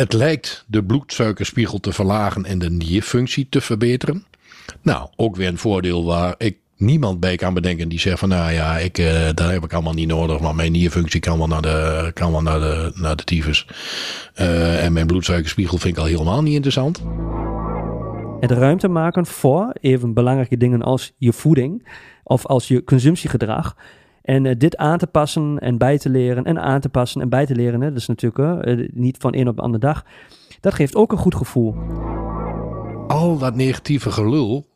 het lijkt de bloedsuikerspiegel te verlagen en de nierfunctie te verbeteren. Nou, ook weer een voordeel waar ik niemand bij kan bedenken die zegt van nou ja, ik, uh, dat heb ik allemaal niet nodig, want mijn nierfunctie kan wel naar de, kan wel naar de, naar de tyfus. Uh, en mijn bloedsuikerspiegel vind ik al helemaal niet interessant. Het ruimte maken voor even belangrijke dingen als je voeding of als je consumptiegedrag. En uh, dit aan te passen en bij te leren en aan te passen en bij te leren, hè, dat is natuurlijk uh, niet van een op de andere dag. Dat geeft ook een goed gevoel. Al dat negatieve gelul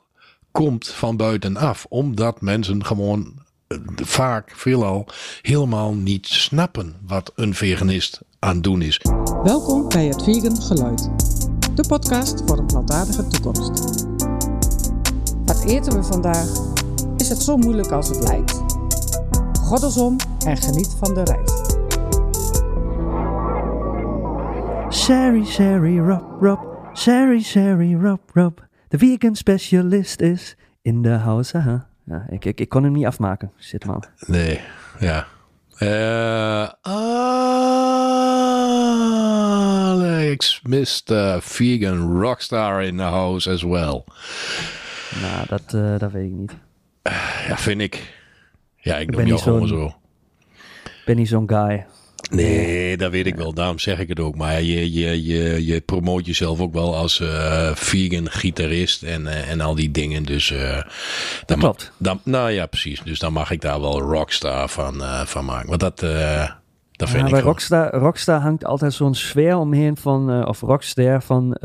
komt van buitenaf, omdat mensen gewoon uh, vaak veelal helemaal niet snappen wat een veganist aan het doen is. Welkom bij het Vegan Geluid, de podcast voor een plantaardige toekomst. Wat eten we vandaag? Is het zo moeilijk als het lijkt? Goddelsom en geniet van de reis. Sherry, Sherry, Rob, Rob. Sherry, Sherry, Rob, Rob. De vegan specialist is in de house. Aha. Ja, ik, ik, ik kon hem niet afmaken. Zit maar. Nee, ja. Uh, Alex, Mr. Vegan Rockstar in the house as well. Nou, dat, uh, dat weet ik niet. Ja, vind ik. Ja, ik, ik noem jou gewoon zo. Ik ben niet zo'n guy. Nee, dat weet ik wel. Daarom zeg ik het ook. Maar je, je, je, je promoot jezelf ook wel als uh, vegan gitarist en, uh, en al die dingen. Dus uh, dat klopt. Dan, nou ja, precies. Dus dan mag ik daar wel rockstar van, van maken. Want dat, dat vind ja, ik bij rockstar, rockstar hangt altijd zo'n sfeer omheen van, of rockster van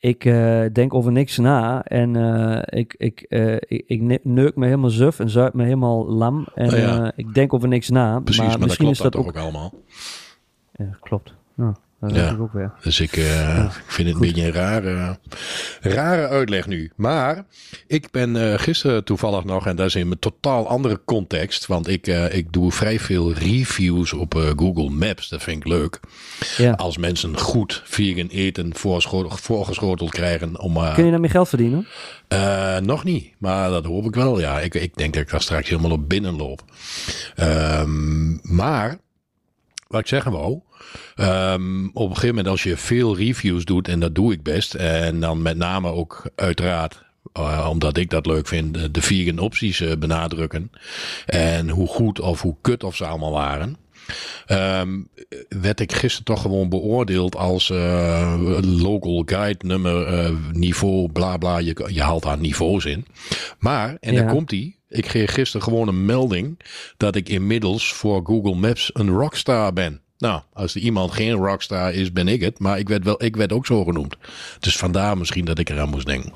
ik uh, denk over niks na en uh, ik, ik, uh, ik, ik, neuk me helemaal suf en zuip me helemaal lam en oh ja. ik denk over niks na. Precies, maar, maar misschien is dat, dat ook, ook allemaal. Ja, klopt. Ja, dat ja. ik ook weer. Dus ik, ja, ik vind het goed. een beetje een rare, rare uitleg nu. Maar ik ben gisteren toevallig nog, en dat is in een totaal andere context, want ik, ik doe vrij veel reviews op Google Maps. Dat vind ik leuk. Ja. Als mensen goed vegan eten voorgeschoteld krijgen. Om, Kun je daarmee geld verdienen? Nog niet, maar dat hoop ik wel. Ja, ik, ik denk dat ik daar straks helemaal op binnenloop. Um, maar, wat ik zeggen wou. Um, op een gegeven moment als je veel reviews doet, en dat doe ik best. En dan met name ook uiteraard uh, omdat ik dat leuk vind, de vegan opties uh, benadrukken. En hoe goed of hoe kut of ze allemaal waren. Um, werd ik gisteren toch gewoon beoordeeld als uh, local guide nummer niveau bla bla. Je, je haalt daar niveaus in. Maar, en ja. daar komt hij. Ik kreeg gisteren gewoon een melding dat ik inmiddels voor Google Maps een rockstar ben. Nou, als er iemand geen rockstar is, ben ik het. Maar ik werd, wel, ik werd ook zo genoemd. Dus vandaar misschien dat ik eraan moest denken.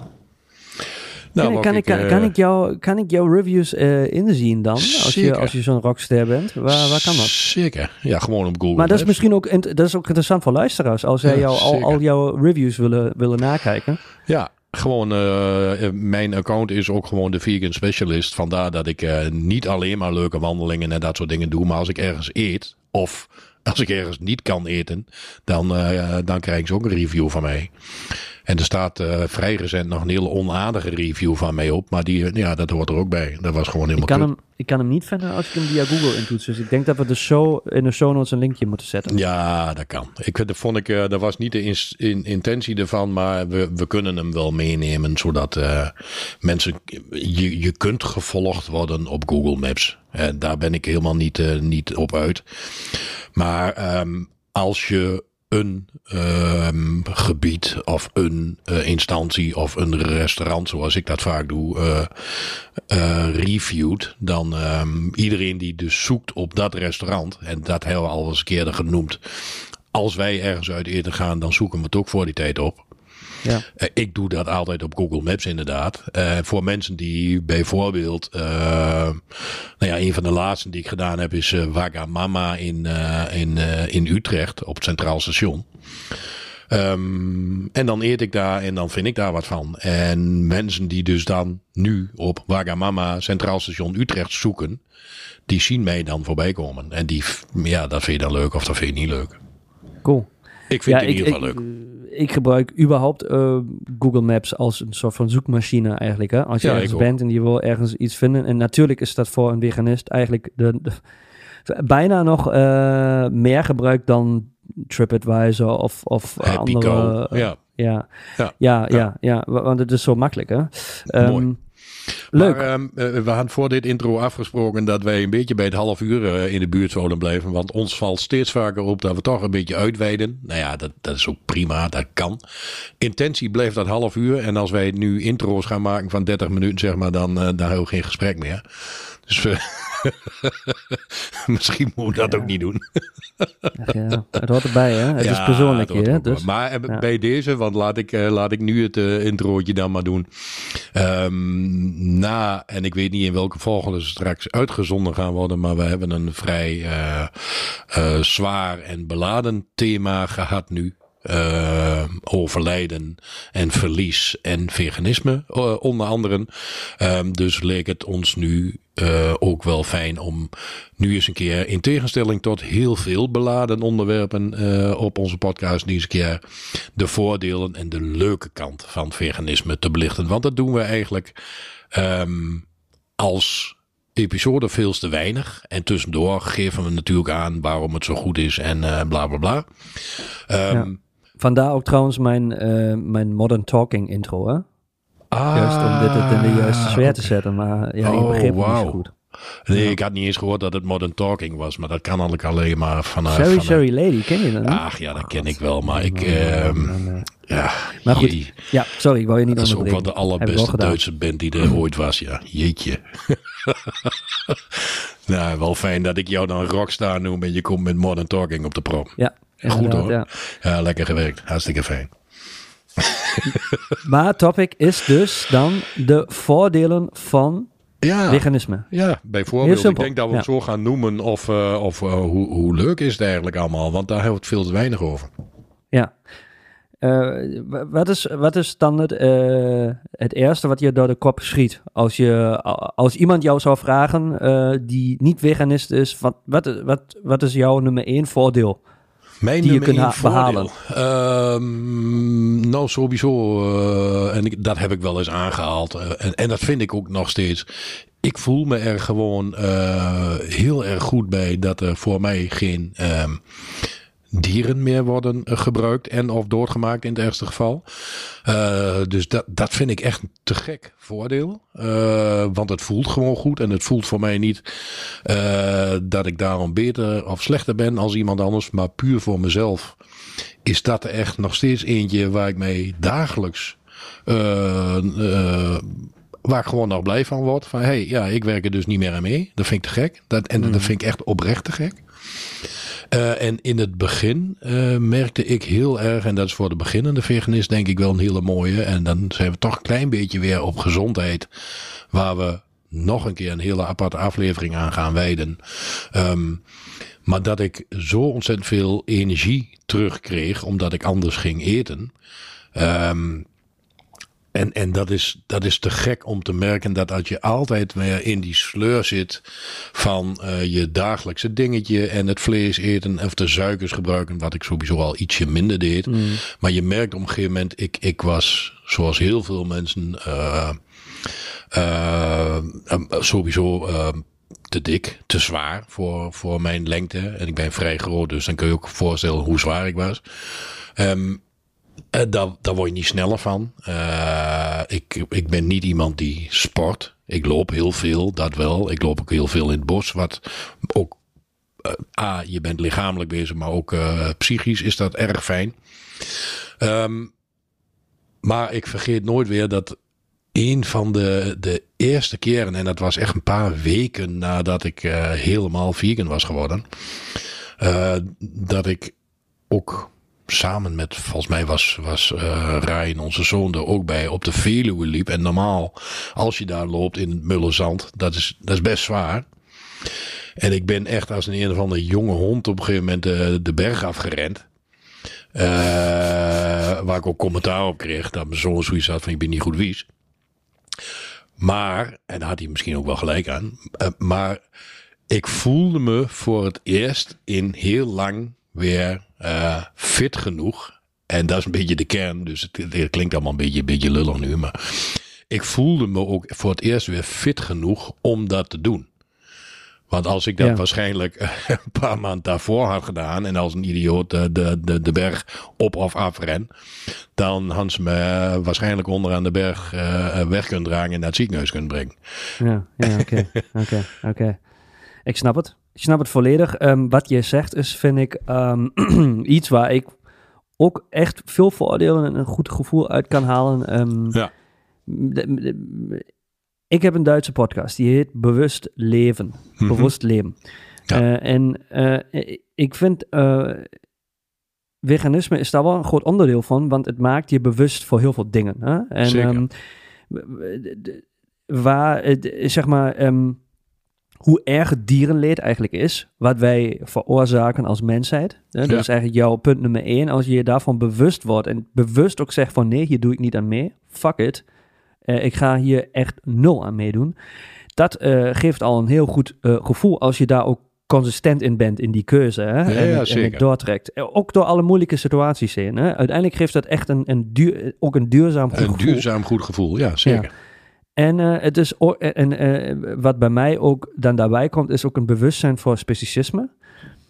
Nou, kan, ik, kan, kan, ik jou, kan ik jouw reviews uh, inzien dan? Als zeker. je, als je zo'n rockster bent? Waar, waar kan dat? Zeker. Ja, gewoon op Google. Maar dat is misschien ook, dat is ook interessant voor luisteraars. Als zij ja, jou, al, al jouw reviews willen, willen nakijken. Ja, gewoon uh, mijn account is ook gewoon de vegan specialist. Vandaar dat ik uh, niet alleen maar leuke wandelingen en dat soort dingen doe. Maar als ik ergens eet of als ik ergens niet kan eten, dan, uh, dan krijg ze ook een review van mij. En er staat uh, vrij recent nog een hele onaardige review van mij op. Maar die, ja, dat hoort er ook bij. Dat was gewoon helemaal ik kan, hem, ik kan hem niet vinden als ik hem via Google intoets. Dus ik denk dat we de show, in de show notes een linkje moeten zetten. Ja, dat kan. Ik, dat vond ik, uh, dat was niet de in, in, intentie ervan. Maar we, we kunnen hem wel meenemen. Zodat uh, mensen, je, je kunt gevolgd worden op Google Maps. En daar ben ik helemaal niet, niet op uit. Maar um, als je een um, gebied of een uh, instantie of een restaurant, zoals ik dat vaak doe, uh, reviewt, dan um, iedereen die dus zoekt op dat restaurant, en dat hebben we al eens een keer genoemd, als wij ergens uit eten gaan, dan zoeken we het ook voor die tijd op. Ja. Uh, ik doe dat altijd op Google Maps inderdaad. Uh, voor mensen die bijvoorbeeld, uh, nou ja, een van de laatste die ik gedaan heb is Wagamama in, in, in Utrecht op het Centraal Station. Um, en dan eet ik daar en dan vind ik daar wat van. En mensen die dus dan nu op Wagamama Centraal Station Utrecht zoeken, die zien mij dan voorbij komen. En die, ja, dat vind je dan leuk of dat vind je niet leuk. Cool. Ik vind ja, het in ik, ieder geval ik, leuk. Ik gebruik überhaupt uh, Google Maps als een soort van zoekmachine eigenlijk. Hè? Als je Ja, ergens bent en je wil ergens iets vinden. En natuurlijk is dat voor een veganist eigenlijk de, de- bijna nog eh, meer gebruikt dan TripAdvisor of, of andere... Go. Ja. Ja. Ja. Ja, ja, ja, wa- want het is zo makkelijk, hè? Ehm, Mooi. Maar, ehm, eh, we hadden voor dit intro afgesproken dat wij een beetje bij het half uur eh, in de buurt zouden blijven. Want ons valt steeds vaker op dat we toch een beetje uitweiden. Nou ja, dat, dat is ook prima, dat kan. Intentie blijft dat half uur. En als wij nu intro's gaan maken van 30 minuten, zeg maar, dan, eh, dan hebben we geen gesprek meer. Dus eh, misschien moeten we dat ook niet doen. Ach ja, het hoort erbij, hè? Het is persoonlijk hier, dus... Maar eh, bij deze, want laat ik, eh, laat ik nu het eh introotje dan maar doen. Ehm, na, en ik weet niet in welke volgorde ze straks uitgezonden gaan worden, maar we hebben een vrij zwaar en beladen thema gehad nu. Eh, overlijden en verlies en veganisme, eh, onder andere. Ehm, dus leek het ons nu eh, ook wel fijn om nu eens een keer, in tegenstelling tot heel veel beladen onderwerpen op onze podcast, een keer de voordelen en de leuke kant van veganisme te belichten. Want dat doen we eigenlijk ehm, als episode veel te weinig. En tussendoor geven we natuurlijk aan waarom het zo goed is en eh, bla bla bla. Ehm, Ja. Vandaar ook trouwens mijn, eh, mijn Modern Talking intro, hè? ah, Juist om dit het in de juiste sfeer te zetten, maar ja, ik Oh, begreep het niet wauw. zo goed. Nee, ik had niet eens gehoord dat het Modern Talking was, maar dat kan eigenlijk alleen maar vanuit. Sherry vanuit- Sherry Lady, ken je dat? Ach ja, dat ken ik wel, maar ik. Nee, ehm, ja, Maar goed, jee, Ja, sorry, ik wou je niet dat is ook wel de ik allerbeste. Duitse band die er ooit was, ja. Jeetje. nou, wel fijn dat ik jou dan Rockstar noem en je komt met Modern Talking op de prop. Ja, Goed hoor. ja. Ja, lekker gewerkt. Hartstikke fijn. Maar topic is dus dan de voordelen van Ja. veganisme. Ja, bijvoorbeeld. Ik denk dat we het ja. zo gaan noemen of, eh, of eh, hoe, hoe leuk is het eigenlijk allemaal. Want daar hebben we het veel te weinig over. Ja. Eh, wa- wat, is, wat is dan het, het eerste wat je door de kop schiet? Als, je, als iemand jou zou vragen die niet veganist is, wat, wat, wat, wat is jouw nummer één voordeel? Mijn Die je kunt. Ehm, nou, sowieso. eh, en ik, dat heb ik wel eens aangehaald. eh, en, en dat vind ik ook nog steeds. Ik voel me er gewoon eh, heel erg goed bij dat er voor mij geen ehm, dieren meer worden eh, gebruikt en of doodgemaakt in het ergste geval. Eh, dus dat, dat vind ik echt een te gek voordeel. Eh, want het voelt gewoon goed en het voelt voor mij niet dat ik daarom beter of slechter ben als iemand anders. Maar puur voor mezelf is dat er echt nog steeds eentje waar ik mee dagelijks... waar ik gewoon nog blij van word. Van hey, ja, ik werk er dus niet meer aan mee. Dat vind ik te gek. Dat, en dat vind ik echt oprecht te gek. Eh, en in het begin eh, merkte ik heel erg, en dat is voor de beginnende veganist denk ik wel een hele mooie. En dan zijn we toch een klein beetje weer op gezondheid, waar we nog een keer een hele aparte aflevering aan gaan wijden. Ehm, maar dat ik zo ontzettend veel energie terugkreeg, omdat ik anders ging eten. Ehm, en, en dat, is, dat is te gek om te merken dat als je altijd weer in die sleur zit van eh, je dagelijkse dingetje en het vlees eten of de suikers gebruiken, wat ik sowieso al ietsje minder deed. Maar je merkt op een gegeven moment, ik, ik was zoals heel veel mensen eh, eh, sowieso te dik, te zwaar voor, voor mijn lengte. En ik ben vrij groot, dus dan kun je ook voorstellen hoe zwaar ik was. Ehm, eh, daar, word je niet sneller van. Eh, ik, ik ben niet iemand die sport. Ik loop heel veel, dat wel. Ik loop ook heel veel in het bos. Wat ook, eh, A, je bent lichamelijk bezig, maar ook psychisch is dat erg fijn. Ehm, maar ik vergeet nooit weer dat een van de, de eerste keren, en dat was echt een paar weken nadat ik helemaal vegan was geworden, dat ik ook samen met, volgens mij was, was eh Ryan, onze zoon, er ook bij, op de Veluwe liep. En normaal, als je daar loopt in het mulle zand, dat is, dat is best zwaar. En ik ben echt als een een of andere jonge hond op een gegeven moment de, de berg afgerend. Eh, waar ik ook commentaar op kreeg. Dat mijn zoon zoiets had van ik ben niet goed wies. Maar, en daar had hij misschien ook wel gelijk aan. eh, maar ik voelde me voor het eerst in heel lang weer eh, fit genoeg. En dat is een beetje de kern. Dus het, het klinkt allemaal een beetje, een beetje lullig nu. Maar ik voelde me ook voor het eerst weer fit genoeg om dat te doen. Want als ik dat Ja. waarschijnlijk een paar maanden daarvoor had gedaan en als een idioot de, de, de, de berg op of af ren, dan hadden ze me eh, waarschijnlijk onderaan de berg eh, weg kunnen dragen en naar het ziekenhuis kunnen brengen. Ja, ja oké. Oké, oké. Ik snap het. Ik snap het volledig. Ehm, wat je zegt is, vind ik, ehm, iets waar ik ook echt veel voordelen en een goed gevoel uit kan halen. Ehm, Ja. de- de- ik heb een Duitse podcast, die heet Bewust Leven. Mhm. Bewust Leven. Ja. Eh, en eh, ik vind, eh, veganisme is daar wel een groot onderdeel van, want het maakt je bewust voor heel veel dingen. Hè? En, Zeker. waar, zeg maar, hoe erg het dierenleed eigenlijk is, wat wij veroorzaken als mensheid. Hè? Dat Ja. is eigenlijk jouw punt nummer één. Als je je daarvan bewust wordt en bewust ook zegt van nee, hier doe ik niet aan mee. Fuck it. Eh, ik ga hier echt nul aan meedoen. Dat eh, geeft al een heel goed eh, gevoel als je daar ook consistent in bent in die keuze. Hè? en, ja, het- en zeker. het doortrekt. Ook door alle moeilijke situaties heen. Hè? Uiteindelijk geeft dat echt een, een duur, ook een duurzaam goed Een gevoel. duurzaam goed gevoel, ja zeker. En eh, het is ook, en eh, wat bij mij ook dan daarbij komt, is ook een bewustzijn voor speciesisme.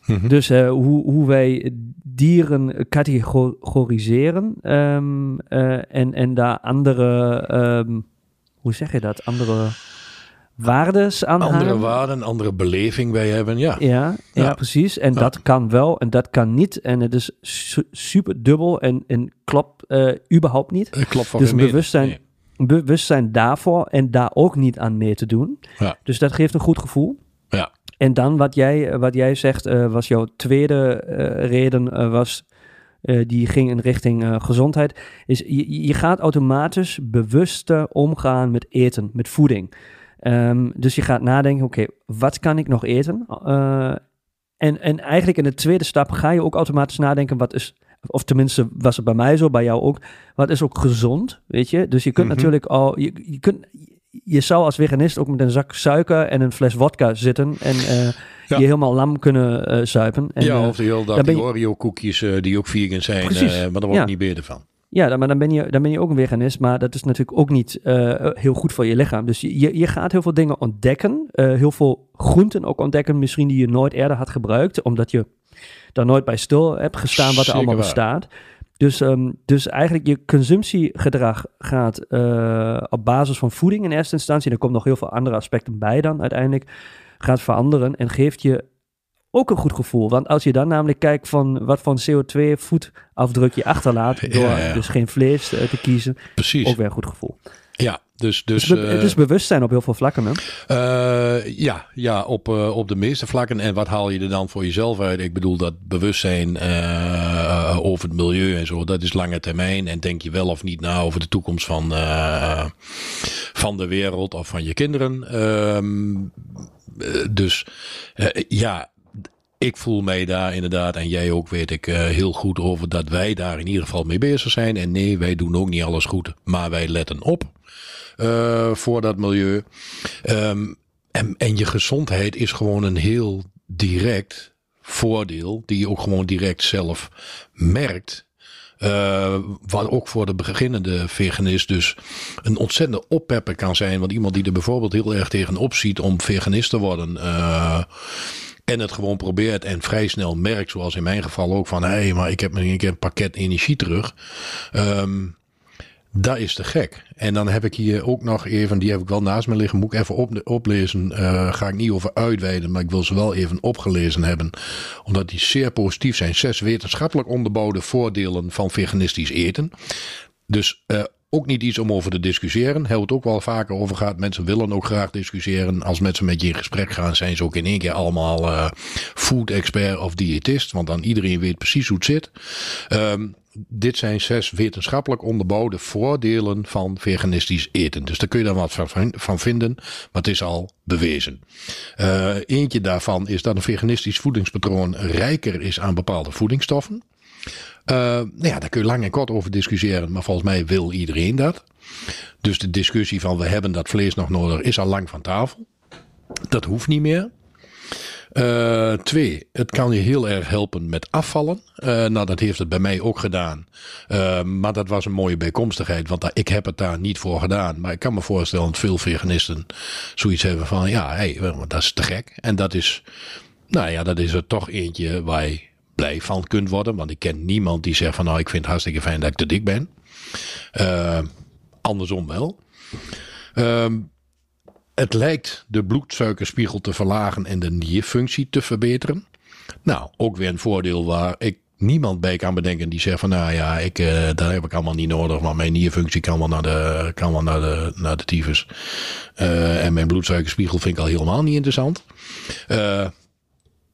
Mhm. Dus eh, hoe, hoe wij dieren categoriseren ehm, eh, en, en daar andere, ehm, hoe zeg je dat, andere waardes aan Andere waarden, andere beleving bij hebben, ja. Ja, ja, Ja. precies. En Ja. dat kan wel en dat kan niet. En het is su- super dubbel en, en klopt eh, überhaupt niet. Eh, Klopt Dus bewustzijn- Nee. Bewustzijn daarvoor en daar ook niet aan mee te doen. Ja. Dus dat geeft een goed gevoel. Ja. En dan wat jij, wat jij zegt, eh, was jouw tweede eh, reden, eh, was, eh, die ging in richting eh, gezondheid. Is je, je gaat automatisch bewuster omgaan met eten, met voeding. Ehm, dus je gaat nadenken, oké, wat kan ik nog eten? Eh, en, en eigenlijk in de tweede stap ga je ook automatisch nadenken, wat is, of tenminste was het bij mij zo, bij jou ook, wat is ook gezond, weet je? Dus je kunt Mhm. natuurlijk al, je, je kunt, je zou als veganist ook met een zak suiker en een fles vodka zitten en eh, Ja. je helemaal lam kunnen eh zuipen. En, ja, eh, of de hele dag die je- Oreo-koekjes die ook vegan zijn, eh, maar daar word Ja. ik niet beter van. Ja, maar dan ben, je, dan ben je ook een veganist, maar dat is natuurlijk ook niet heel goed voor je lichaam. Dus je, je- je gaat heel veel dingen ontdekken, heel veel groenten ook ontdekken, misschien die je nooit eerder had gebruikt, omdat je daar nooit bij stil hebt gestaan wat er allemaal bestaat. Dus, ehm, dus eigenlijk je consumptiegedrag gaat eh, op basis van voeding in eerste instantie, er komt nog heel veel andere aspecten bij dan uiteindelijk, gaat veranderen en geeft je ook een goed gevoel. Want als je dan namelijk kijkt van wat voor CO2-voetafdruk je achterlaat, door ja. dus geen vlees eh, te kiezen, Precies. ook weer een goed gevoel. Ja, dus... dus Dus, be- eh, het is bewustzijn op heel veel vlakken. Hè? Eh, ja, ja op, eh, op de meeste vlakken. En wat haal je er dan voor jezelf uit? Ik bedoel, dat bewustzijn over het milieu en zo, dat is lange termijn. En denk je wel of niet na over de toekomst van, van de wereld of van je kinderen. Ehm, eh, dus ja, ik voel mij daar inderdaad, en jij ook, weet ik, eh, heel goed over dat wij daar in ieder geval mee bezig zijn. En nee, wij doen ook niet alles goed, maar wij letten op eh, voor dat milieu. Ehm, en, en je gezondheid is gewoon een heel direct voordeel, die je ook gewoon direct zelf merkt. Eh, wat ook voor de beginnende veganist dus een ontzettende oppepper kan zijn. Want iemand die er bijvoorbeeld heel erg tegenop ziet om veganist te worden. En het gewoon probeert en vrij snel merkt, zoals in mijn geval ook, van hé, hey, maar ik heb een keer een pakket energie terug. Ehm, dat is te gek. En dan heb ik hier ook nog even, die heb ik wel naast me liggen, moet ik even op, oplezen. Eh, ga ik niet over uitweiden, maar ik wil ze wel even opgelezen hebben. Omdat die zeer positief zijn. Zes wetenschappelijk onderbouwde voordelen van veganistisch eten. Dus eh, ook niet iets om over te discussiëren. We het ook wel vaker over gehad. Mensen willen ook graag discussiëren. Als mensen met je in gesprek gaan, zijn ze ook in één keer allemaal eh, food expert of diëtist. Want dan iedereen weet precies hoe het zit. Ehm, dit zijn zes wetenschappelijk onderbouwde voordelen van veganistisch eten. Dus daar kun je dan wat van, van vinden, maar het is al bewezen. Eh, eentje daarvan is dat een veganistisch voedingspatroon rijker is aan bepaalde voedingsstoffen. Eh, nou ja, daar kun je lang en kort over discussiëren, maar volgens mij wil iedereen dat. Dus de discussie van we hebben dat vlees nog nodig is al lang van tafel. Dat hoeft niet meer. Uh, twee, het kan je heel erg helpen met afvallen. Uh, nou, dat heeft het bij mij ook gedaan. Maar dat was een mooie bijkomstigheid, want ik heb het daar niet voor gedaan. Maar ik kan me voorstellen dat veel veganisten zoiets hebben van, ja, hey, dat is te gek. En dat is, nou ja, dat is er toch eentje waar je blij van kunt worden. Want ik ken niemand die zegt van, nou, ik vind het hartstikke fijn dat ik te dik ben. andersom wel. Ehm, het lijkt de bloedsuikerspiegel te verlagen en de nierfunctie te verbeteren. Nou, ook weer een voordeel waar ik niemand bij kan bedenken die zegt van nou ja, ik, uh, daar heb ik allemaal niet nodig, want mijn nierfunctie kan wel naar de, kan wel naar de, naar de tyfus. Uh, en mijn bloedsuikerspiegel vind ik al helemaal niet interessant. Uh,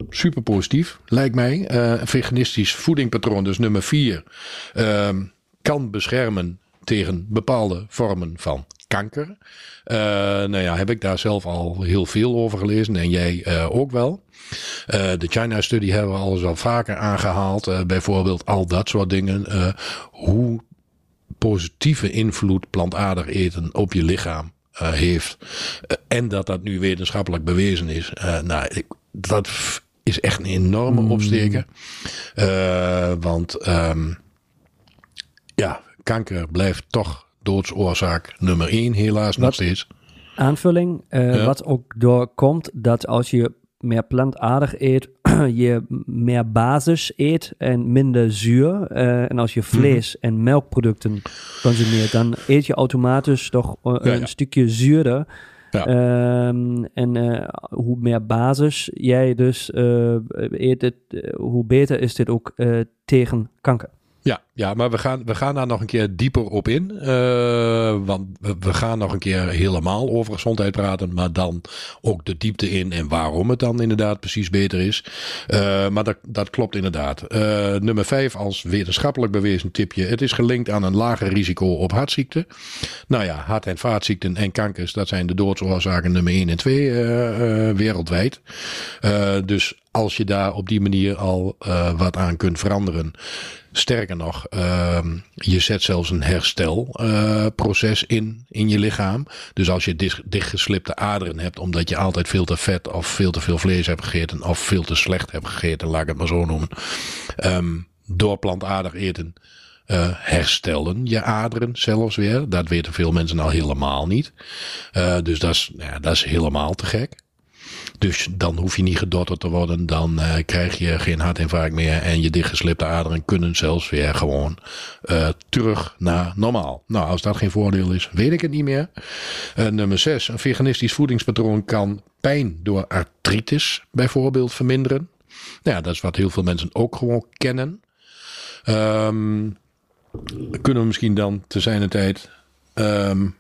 super positief, lijkt mij. een veganistisch voedingpatroon, dus nummer vier, ehm, kan beschermen tegen bepaalde vormen van kanker. Uh, nou ja, heb ik daar zelf al heel veel over gelezen en jij uh, ook wel. Uh, de China-studie hebben we alles al vaker aangehaald. bijvoorbeeld al dat soort dingen. hoe positieve invloed plantaardig eten op je lichaam heeft. en dat dat nu wetenschappelijk bewezen is. nou, dat is echt een enorme mm. opsteken. want um, ja, kanker blijft toch doodsoorzaak nummer één, helaas nog steeds. Aanvulling, uh, wat ook doorkomt, dat als je meer plantaardig eet, je meer basis eet en minder zuur. Uh, en als je vlees mm -hmm. en melkproducten consumeert, dan eet je automatisch toch ja, een ja. stukje zuurder. Um, en uh, hoe meer basis jij dus eet, het, hoe beter is dit ook tegen kanker. Ja, ja, maar we gaan, we gaan daar nog een keer dieper op in. Uh, want we, gaan nog een keer helemaal over gezondheid praten. Maar dan ook de diepte in en waarom het dan inderdaad precies beter is. Uh, maar dat, dat klopt inderdaad. Uh, nummer vijf als wetenschappelijk bewezen tipje. Het is gelinkt aan een lager risico op hartziekten. Nou ja, hart- en vaatziekten en kankers. Dat zijn de doodsoorzaken nummer 1 en 2 wereldwijd. dus als je daar op die manier al wat aan kunt veranderen Sterker nog, uh, je zet zelfs een herstelproces uh, in, in je lichaam. Dus als je dicht, dichtgeslipte aderen hebt, omdat je altijd veel te vet of veel te veel vlees hebt gegeten, of veel te slecht hebt gegeten, laat ik het maar zo noemen. Um, door plantaardig eten uh, herstellen je aderen zelfs weer. Dat weten veel mensen al helemaal niet. Uh, dus dat is, nou ja, dat is helemaal te gek. Dus dan hoef je niet gedotterd te worden. Dan uh, krijg je geen hartinfarct meer. En je dichtgeslipte aderen kunnen zelfs weer gewoon uh, terug naar normaal. Nou, als dat geen voordeel is, weet ik het niet meer. Uh, nummer 6. Een veganistisch voedingspatroon kan pijn door artritis bijvoorbeeld verminderen. Nou ja, dat is wat heel veel mensen ook gewoon kennen. Um, kunnen we misschien dan te zijn tijd um,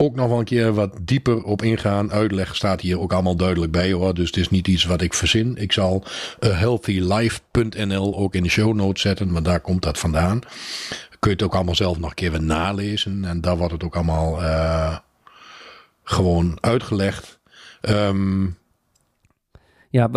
ook nog wel een keer wat dieper op ingaan. Uitleg staat hier ook allemaal duidelijk bij hoor. Dus het is niet iets wat ik verzin. Ik zal uh, healthylife.nl ook in de show notes zetten. Want daar komt dat vandaan. Kun je het ook allemaal zelf nog een keer weer nalezen. En daar wordt het ook allemaal uh, gewoon uitgelegd. Um, ja,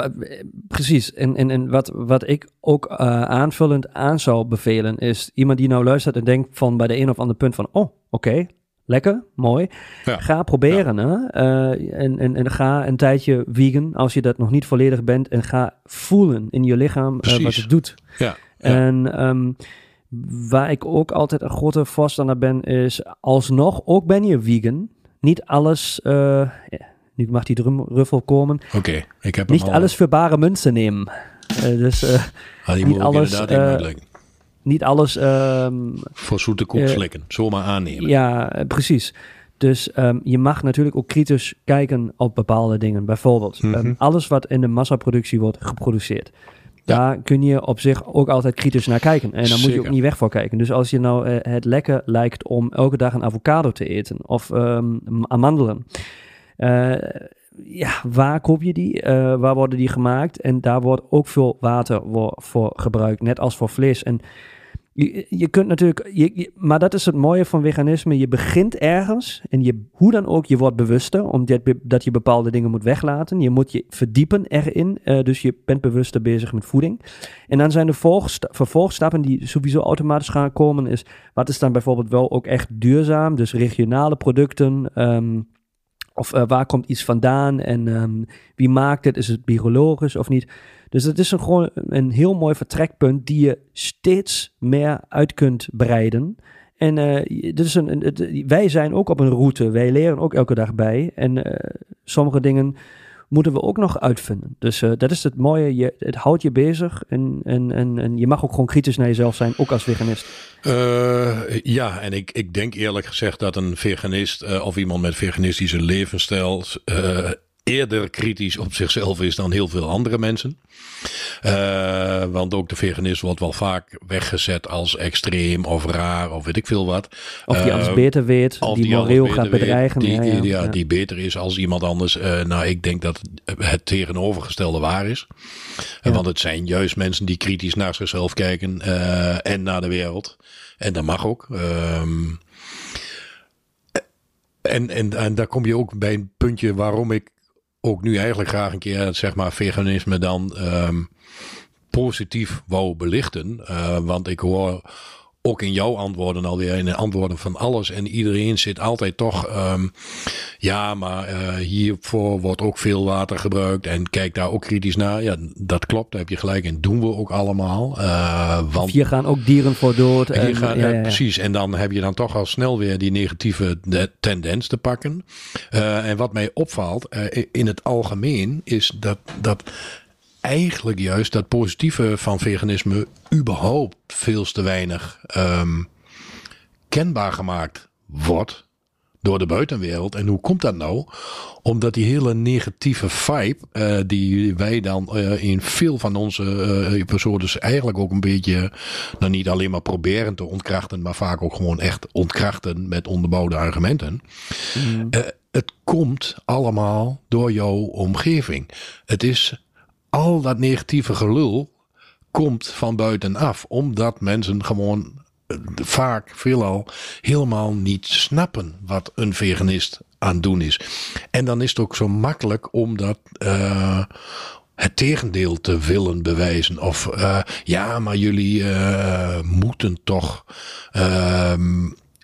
precies. En, en, en wat, wat ik ook aanvullend aan zou bevelen is iemand die nou luistert en denkt van bij de een of ander punt van, oh, oké, Lekker, mooi. Ja. Ga proberen. Ja. Hè? Uh, en, en, en ga een tijdje vegan als je dat nog niet volledig bent. En ga voelen in je lichaam uh, wat het doet. Ja. En um, waar ik ook altijd een grote voorstander ben, is alsnog, ook ben je vegan, niet alles. Uh, nu mag die drumruffel komen. Oké, okay, ik heb Niet alles voor bare munten nemen. dus ah, niet alles niet alles... Um, Voor zoete koek uh, slikken, zomaar aannemen. Ja, precies. Dus um, je mag natuurlijk ook kritisch kijken op bepaalde dingen. Bijvoorbeeld, mm -hmm. um, alles wat in de massaproductie wordt geproduceerd. Ja. Daar kun je op zich ook altijd kritisch naar kijken. En dan moet je ook niet weg voor kijken. Dus als je nou uh, het lekker lijkt om elke dag een avocado te eten of amandelen. Uh, ja, waar koop je die? Uh, waar worden die gemaakt? En daar wordt ook veel water voor gebruikt, net als voor vlees. En je, je kunt natuurlijk, je, maar dat is het mooie van veganisme. Je begint ergens en je, hoe dan ook, je wordt bewuster omdat dat je bepaalde dingen moet weglaten. Je moet je verdiepen erin, uh, dus je bent bewuster bezig met voeding. En dan zijn de vervolgstappen die sowieso automatisch gaan komen, is wat is dan bijvoorbeeld wel ook echt duurzaam? Dus regionale producten. Um, Of eh, waar komt iets vandaan en ehm, wie maakt het? Is het biologisch of niet? Dus het is een, gewoon een heel mooi vertrekpunt die je steeds meer uit kunt breiden. En uh, dit is een, wij zijn ook op een route. Wij leren ook elke dag bij. En uh, sommige dingen moeten we ook nog uitvinden. Dus uh, dat is het mooie. Je, het houdt je bezig. En, en, en, en je mag ook gewoon kritisch naar jezelf zijn, ook als veganist. ja, en ik, ik denk eerlijk gezegd dat een veganist of iemand met veganistische levensstijl eerder kritisch op zichzelf is dan heel veel andere mensen. Uh, want ook de veganist wordt wel vaak weggezet als extreem of raar of weet ik veel wat. Of die uh, alles beter weet, die, die moreel gaat bedreigen. Die, ja, ja, ja, die beter is als iemand anders. Uh, nou, ik denk dat het tegenovergestelde waar is. Want het zijn juist mensen die kritisch naar zichzelf kijken en naar de wereld. En dat mag ook. Um, en, en, en daar kom je ook bij een puntje waarom ik ook nu eigenlijk graag een keer zeg maar veganisme dan um, positief wou belichten. Uh, want ik hoor ook in jouw antwoorden alweer, in de antwoorden van alles. En iedereen zit altijd toch, um, ja, maar uh, hiervoor wordt ook veel water gebruikt. En kijk daar ook kritisch naar. Ja, dat klopt, daar heb je gelijk en doen we ook allemaal. Uh, want hier gaan ook dieren voor dood. En, en gaan, ja, ja, ja. Precies, en dan heb je dan toch al snel weer die negatieve tendens te pakken. Uh, en wat mij opvalt in het algemeen is dat, dat eigenlijk juist dat positieve van veganisme überhaupt veel te weinig um, kenbaar gemaakt wordt door de buitenwereld. En hoe komt dat nou? Omdat die hele negatieve vibe, uh, die wij dan uh, in veel van onze uh, episodes eigenlijk ook een beetje, nou niet alleen maar proberen te ontkrachten, maar vaak ook gewoon echt ontkrachten met onderbouwde argumenten. Mm. het komt allemaal door jouw omgeving. Het is al dat negatieve gelul komt van buitenaf. Omdat mensen gewoon uh, vaak veelal helemaal niet snappen wat een veganist aan het doen is. En dan is het ook zo makkelijk om dat. Uh, het tegendeel te willen bewijzen. Of uh, ja, maar jullie moeten toch uh,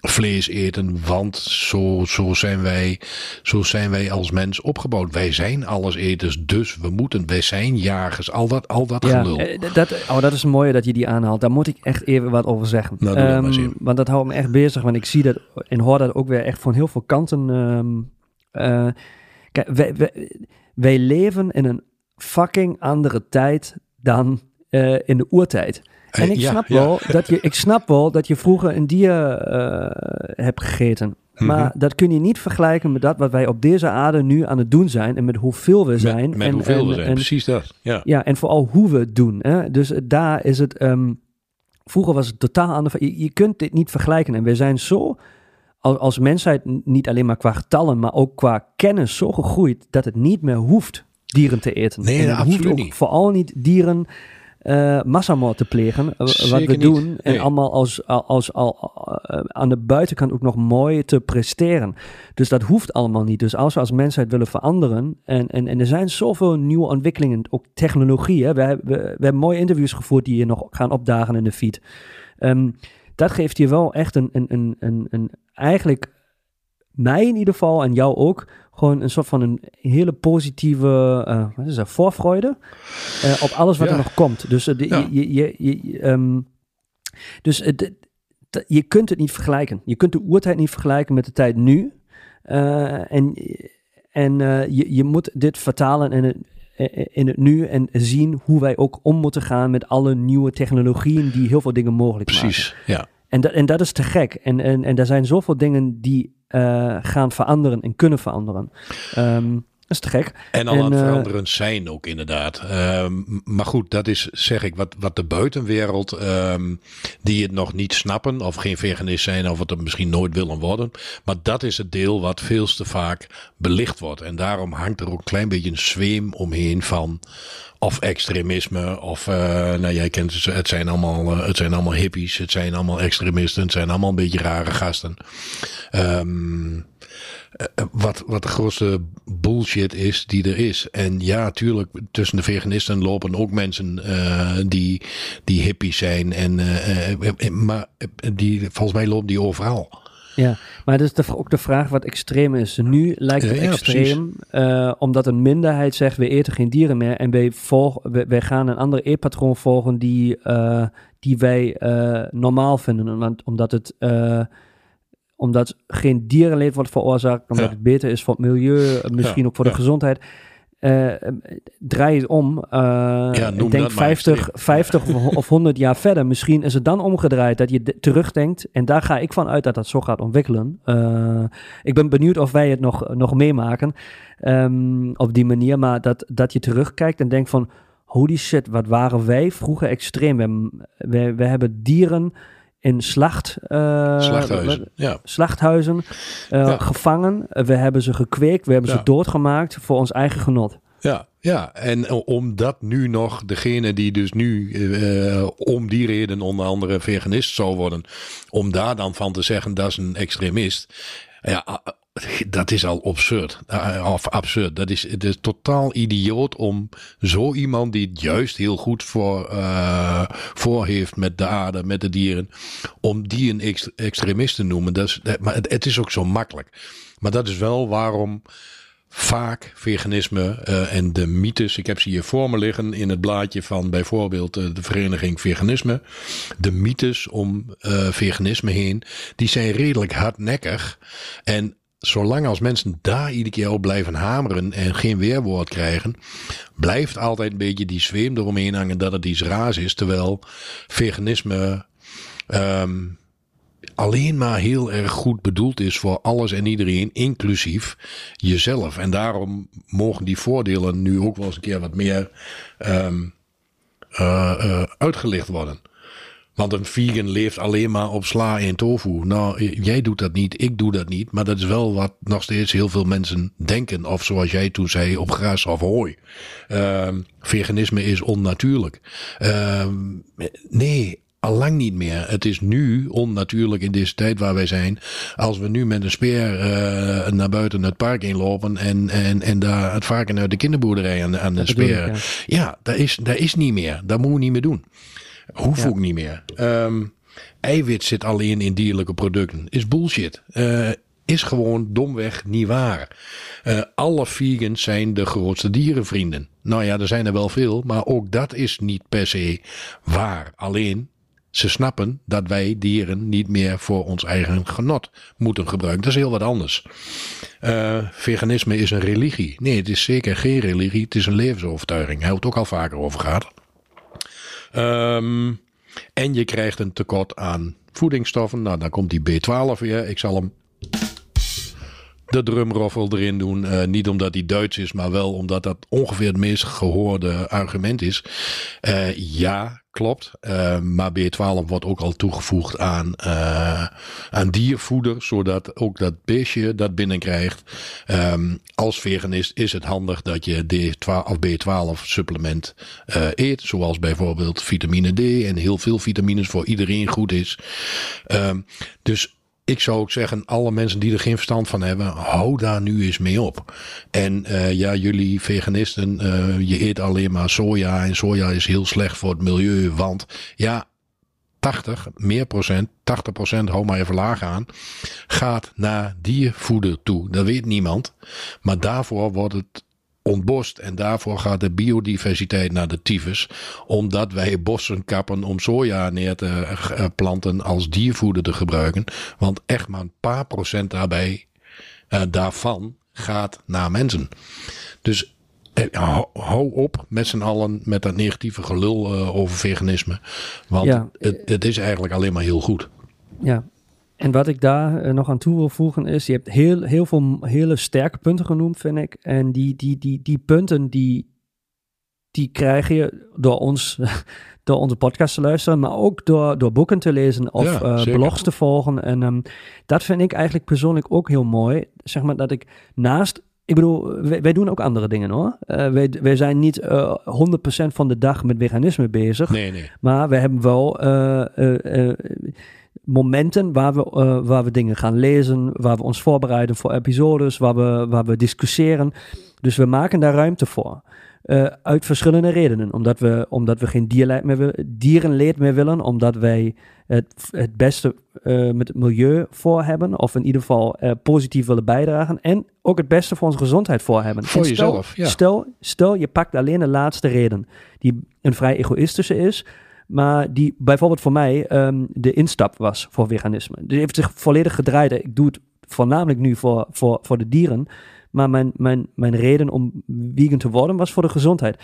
vlees eten, want zo, zo, zijn wij, zo zijn wij als mens opgebouwd. Wij zijn alleseters, dus we moeten, wij zijn jagers, al dat, al dat ja, gelul. Dat, oh, dat is mooi dat je die aanhaalt. Daar moet ik echt even wat over zeggen. Nou, um, want dat houdt me echt bezig, want ik zie dat en hoor dat ook weer echt van heel veel kanten. Um, uh, kijk, wij, wij, wij leven in een fucking andere tijd dan uh, in de oertijd. En ik, ja, snap wel ja. dat je, ik snap wel dat je vroeger een dier uh, hebt gegeten. Maar mm -hmm. dat kun je niet vergelijken met dat wat wij op deze aarde nu aan het doen zijn. En met hoeveel we zijn. Met, met en, hoeveel en, we zijn, en, precies dat. Ja. ja, en vooral hoe we het doen. Hè? Dus daar is het... Um, vroeger was het totaal anders. Je, je kunt dit niet vergelijken. En we zijn zo als, als mensheid niet alleen maar qua getallen, maar ook qua kennis zo gegroeid dat het niet meer hoeft dieren te eten. Nee, en het absoluut hoeft ook niet. vooral niet dieren uh, massamoord te plegen. Zeker wat we niet. doen. En Nee. allemaal als, als, als, al, uh, aan de buitenkant ook nog mooi te presteren. Dus dat hoeft allemaal niet. Dus als we als mensheid willen veranderen. En, en, en er zijn zoveel nieuwe ontwikkelingen. Ook technologie. Hè. We, hebben, we, we hebben mooie interviews gevoerd die je nog gaan opdagen in de feed. Um, dat geeft je wel echt een, een, een, een, een eigenlijk mij in ieder geval en jou ook gewoon een soort van een hele positieve, uh, wat is dat, voorfreude uh, op alles wat Ja. er nog komt. Dus, uh, de, Ja. je, je, je, um, dus de, de, je kunt het niet vergelijken. Je kunt de oertijd niet vergelijken met de tijd nu. En en je, je moet dit vertalen in het, in het nu en zien hoe wij ook om moeten gaan met alle nieuwe technologieën die heel veel dingen mogelijk maken. Precies, ja. En, dat- en dat is te gek. En, en, en er zijn zoveel dingen die uh, gaan veranderen en kunnen veranderen. Um, dat is te gek. En al En, aan het eh, veranderen zijn ook inderdaad. Ehm, maar goed, dat is zeg ik wat, wat de buitenwereld ehm, die het nog niet snappen of geen veganist zijn of het er misschien nooit willen worden. Maar dat is het deel wat veel te vaak belicht wordt. En daarom hangt er ook een klein beetje een zweem omheen van of extremisme of uh, nou jij kent het, het zijn allemaal uh, het zijn allemaal hippies, het zijn allemaal extremisten, het zijn allemaal een beetje rare gasten. Um, wat, wat de grootste bullshit is die er is. En ja, tuurlijk, tussen de veganisten lopen ook mensen uh, die, die hippies zijn. En, uh, uh, maar die, volgens mij lopen die overal. Ja, maar het is de, ook de vraag wat extreem is. Nu lijkt het Ja, ja, extreem, eh, omdat een minderheid zegt, we eten geen dieren meer en wij, volg, wij, wij gaan een ander eetpatroon volgen die, eh, die wij eh, normaal vinden. Want, omdat het... omdat geen dierenleed wordt veroorzaakt, omdat Ja. het beter is voor het milieu, eh, misschien ook voor de gezondheid. Eh, draai het om. eh ik denk dat maar 50, extreem. 50 of- of 100 jaar verder. Misschien is het dan omgedraaid dat je de- terugdenkt. En daar ga ik van uit dat dat zo gaat ontwikkelen. Ik ben benieuwd of wij het nog, nog meemaken ehm, op die manier. Maar dat, dat je terugkijkt en denkt van... Holy shit, wat waren wij vroeger extreem. We, we, we hebben dieren in slacht... eh, Slachthuizen. Ja. slachthuizen eh, Ja. gevangen. We hebben ze gekweekt, we hebben Ja. ze doodgemaakt voor ons eigen genot. Ja, ja, en omdat nu nog degene die dus nu eh, om die reden onder andere veganist zou worden, om daar dan van te zeggen dat is een extremist, ja, dat is al absurd. Ah, Of absurd. Dat is, het is totaal idioot om zo iemand die het juist heel goed voor, eh, voor heeft met de aarde, met de dieren, om die een ex- extremist te noemen. Dat is, maar het, het is ook zo makkelijk. Maar dat is wel waarom vaak veganisme eh, en de mythes. Ik heb ze hier voor me liggen in het blaadje van bijvoorbeeld eh, de vereniging Veganisme. De mythes om eh, veganisme heen, die zijn redelijk hardnekkig. En zolang als mensen daar iedere keer op blijven hameren en geen weerwoord krijgen, blijft altijd een beetje die zweem eromheen hangen dat het iets raars is. Terwijl veganisme ehm, alleen maar heel erg goed bedoeld is voor alles en iedereen, inclusief jezelf. En daarom mogen die voordelen nu ook wel eens een keer wat meer ehm, eh, eh, uitgelicht worden. Want een vegan leeft alleen maar op sla en tofu. Nou, jij doet dat niet, ik doe dat niet. Maar dat is wel wat nog steeds heel veel mensen denken. Of zoals jij toen zei, op gras of hooi. Ehm, veganisme is onnatuurlijk. Ehm, nee, allang niet meer. Het is nu onnatuurlijk in deze tijd waar wij zijn. Als we nu met een speer eh, naar buiten het park inlopen. En, en, en daar het varken uit de kinderboerderij aan, aan de speer. ja. Ja, dat is, dat is niet meer. Dat moeten we niet meer doen. Hoeft Ja. ook niet meer. Ehm, eiwit zit alleen in dierlijke producten. Is bullshit. Eh, is gewoon domweg niet waar. Eh, alle vegans zijn de grootste dierenvrienden. Nou ja, er zijn er wel veel, maar ook dat is niet per se waar. Alleen ze snappen dat wij dieren niet meer voor ons eigen genot moeten gebruiken. Dat is heel wat anders. Eh, veganisme is een religie. Nee, het is zeker geen religie. Het is een levensovertuiging. Hij heeft het ook al vaker over gehad. Ehm, en je krijgt een tekort aan voedingsstoffen. Nou, dan komt die B12 weer. Ik zal hem de drumroffel erin doen. Eh, niet omdat hij Duits is, maar wel omdat dat ongeveer het meest gehoorde argument is. Eh, ja, klopt. Eh, maar B12 wordt ook al toegevoegd aan, eh, aan diervoeder, zodat ook dat beestje dat binnenkrijgt. Ehm, als veganist is het handig dat je D12 of B12 supplement eh, eet, zoals bijvoorbeeld vitamine D en heel veel vitamines voor iedereen goed is. Ehm, dus ik zou ook zeggen, alle mensen die er geen verstand van hebben, hou daar nu eens mee op. En eh, ja, jullie veganisten, eh, je eet alleen maar soja en soja is heel slecht voor het milieu, want ja, 80, meer procent, 80 procent, hou maar even laag aan, gaat naar diervoeder toe. Dat weet niemand. Maar daarvoor wordt het ontbost en daarvoor gaat de biodiversiteit naar de tyfus. Omdat wij bossen kappen om soja neer te eh, planten als diervoeder te gebruiken. Want echt maar een paar procent daarbij, eh, daarvan gaat naar mensen. Dus eh, hou, op met z'n allen met dat negatieve gelul eh, over veganisme. Want Ja. het, het is eigenlijk alleen maar heel goed. Ja. En wat ik daar eh, nog aan toe wil voegen is, je hebt heel, heel veel hele sterke punten genoemd, vind ik. En die, die, die, die punten, die, die krijg je door ons, door onze podcast te luisteren, maar ook door, door boeken te lezen of Ja, eh, blogs te volgen. En ehm, dat vind ik eigenlijk persoonlijk ook heel mooi. Zeg maar dat ik naast ik bedoel, wij, wij doen ook andere dingen hoor. Eh, wij, wij zijn niet eh 100% van de dag met veganisme bezig. Nee, nee. Maar we hebben wel momenten waar we, eh, waar we dingen gaan lezen, waar we ons voorbereiden voor episodes, waar we, waar we discussiëren. Dus we maken daar ruimte voor. Uh, uit verschillende redenen. Omdat we, omdat we geen dierleid meer willen, dierenleed meer willen. Omdat wij het, het beste uh, met het milieu voor hebben. Of in ieder geval uh, positief willen bijdragen. En ook het beste voor onze gezondheid voor hebben. Voor stel, jezelf, ja. Stel, stel, je pakt alleen de laatste reden. Die een vrij egoïstische is. Maar die bijvoorbeeld voor mij um, de instap was voor veganisme. Die heeft zich volledig gedraaid. Ik doe het voornamelijk nu voor, voor, voor de dieren. Maar mijn, mijn, mijn reden om vegan te worden was voor de gezondheid.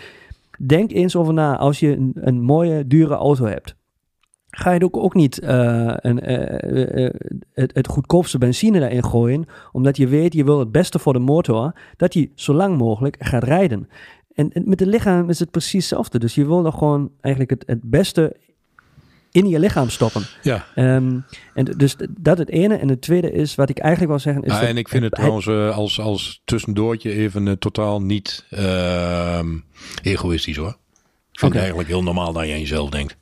Denk eens over na, als je een, een mooie, dure auto hebt. Ga je ook, ook niet uh, een, uh, uh, het, het, goedkoopste benzine daarin gooien, omdat je weet, je wil het beste voor de motor, dat die zo lang mogelijk gaat rijden. En, en met het lichaam is het precies hetzelfde. Dus je wil nog gewoon eigenlijk het, het beste in je lichaam stoppen. Ja. Um, en dus dat het ene. En het tweede is, wat ik eigenlijk wil zeggen... Is ja, en ik vind het, het trouwens uh, als, als tussendoortje even uh, totaal niet uh, egoïstisch hoor. Ik vind okay. het eigenlijk heel normaal dat je aan jezelf denkt.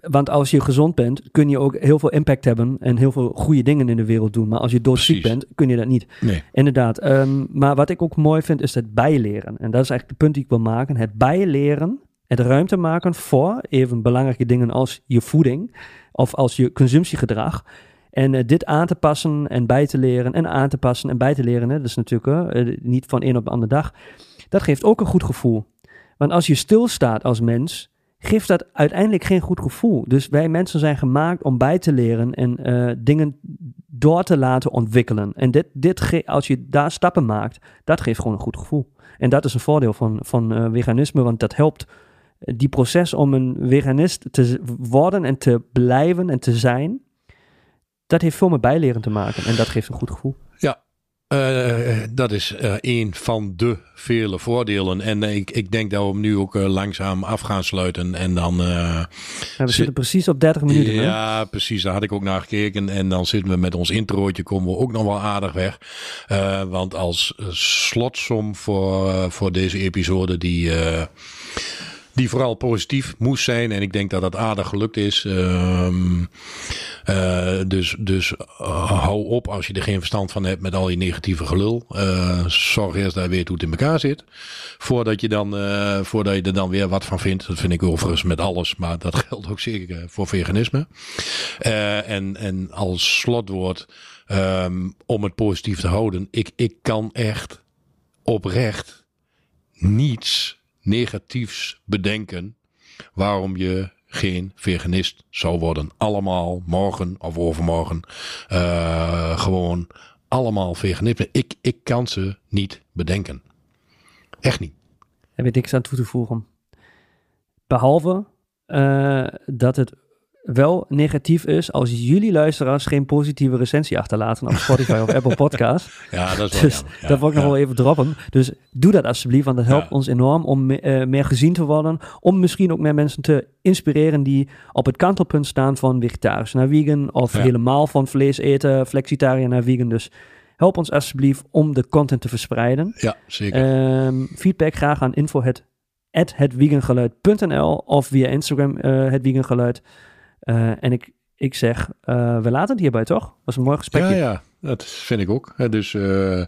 Want als je gezond bent, kun je ook heel veel impact hebben en heel veel goede dingen in de wereld doen. Maar als je doodziek bent, kun je dat niet. Nee. Inderdaad. Um, maar wat ik ook mooi vind, is het bijleren. En dat is eigenlijk de punt die ik wil maken. Het bijleren het ruimte maken voor even belangrijke dingen als je voeding of als je consumptiegedrag. En uh, dit aan te passen en bij te leren en aan te passen en bij te leren, hè, dat is natuurlijk uh, niet van een op de andere dag. Dat geeft ook een goed gevoel. Want als je stilstaat als mens, geeft dat uiteindelijk geen goed gevoel. Dus wij mensen zijn gemaakt om bij te leren en uh, dingen door te laten ontwikkelen. En dit, dit als je daar stappen maakt, dat geeft gewoon een goed gevoel. En dat is een voordeel van, van veganisme, want dat helpt die proces om een veganist te worden en te blijven en te zijn, dat heeft veel met bijleren te maken. En dat geeft een goed gevoel. Uh, dat is uh, een van de vele voordelen. En uh, ik, ik denk dat we hem nu ook langzaam af gaan sluiten. En dan. Ja, we zitten precies op 30 minuten. Ja, hè? precies. Daar had ik ook naar gekeken. En dan zitten we met ons introotje. Komen we ook nog wel aardig weg. want als slotsom voor, voor deze episode, die die vooral positief moest zijn. En ik denk dat dat aardig gelukt is. Um, uh, dus dus uh, hou op als je er geen verstand van hebt met al die negatieve gelul. Uh, zorg eerst dat je weet hoe het in elkaar zit. Voordat je, dan, voordat je er dan weer wat van vindt. Dat vind ik overigens met alles. Maar dat geldt ook zeker voor veganisme. en, en als slotwoord. Um, om het positief te houden. Ik, ik kan echt oprecht niets negatiefs bedenken waarom je geen veganist zou worden. Allemaal morgen of overmorgen uh, gewoon allemaal veganisten. Ik, ik kan ze niet bedenken. Echt niet. Heb je niks aan toe te voegen. Behalve uh, dat het wel negatief is als jullie luisteraars geen positieve recensie achterlaten op Spotify of Apple Podcast. Ja, dat is wel dus ja, dat wil ik nog wel even droppen. Dus doe dat alsjeblieft, want dat helpt ons enorm om me, uh, meer gezien te worden. Om misschien ook meer mensen te inspireren die op het kantelpunt staan van vegetarisch naar vegan. Of helemaal van vlees eten, flexitariër naar vegan. Dus help ons alsjeblieft om de content te verspreiden. Ja, zeker. Um, feedback graag aan info hetvegangeluid.nl of via Instagram uh, het vegangeluid. Uh, en ik, ik zeg, uh, we laten het hierbij toch? Was een mooi gesprek. Ja, ja, dat vind ik ook. Dus uh,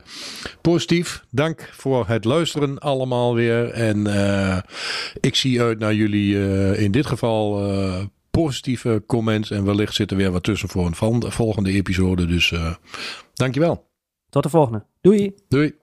positief. Dank voor het luisteren allemaal weer. En ik zie uit naar jullie in dit geval positieve comments. En wellicht zit er weer wat tussen voor een volgende episode. Dus dankjewel. Tot de volgende. Doei. Doei.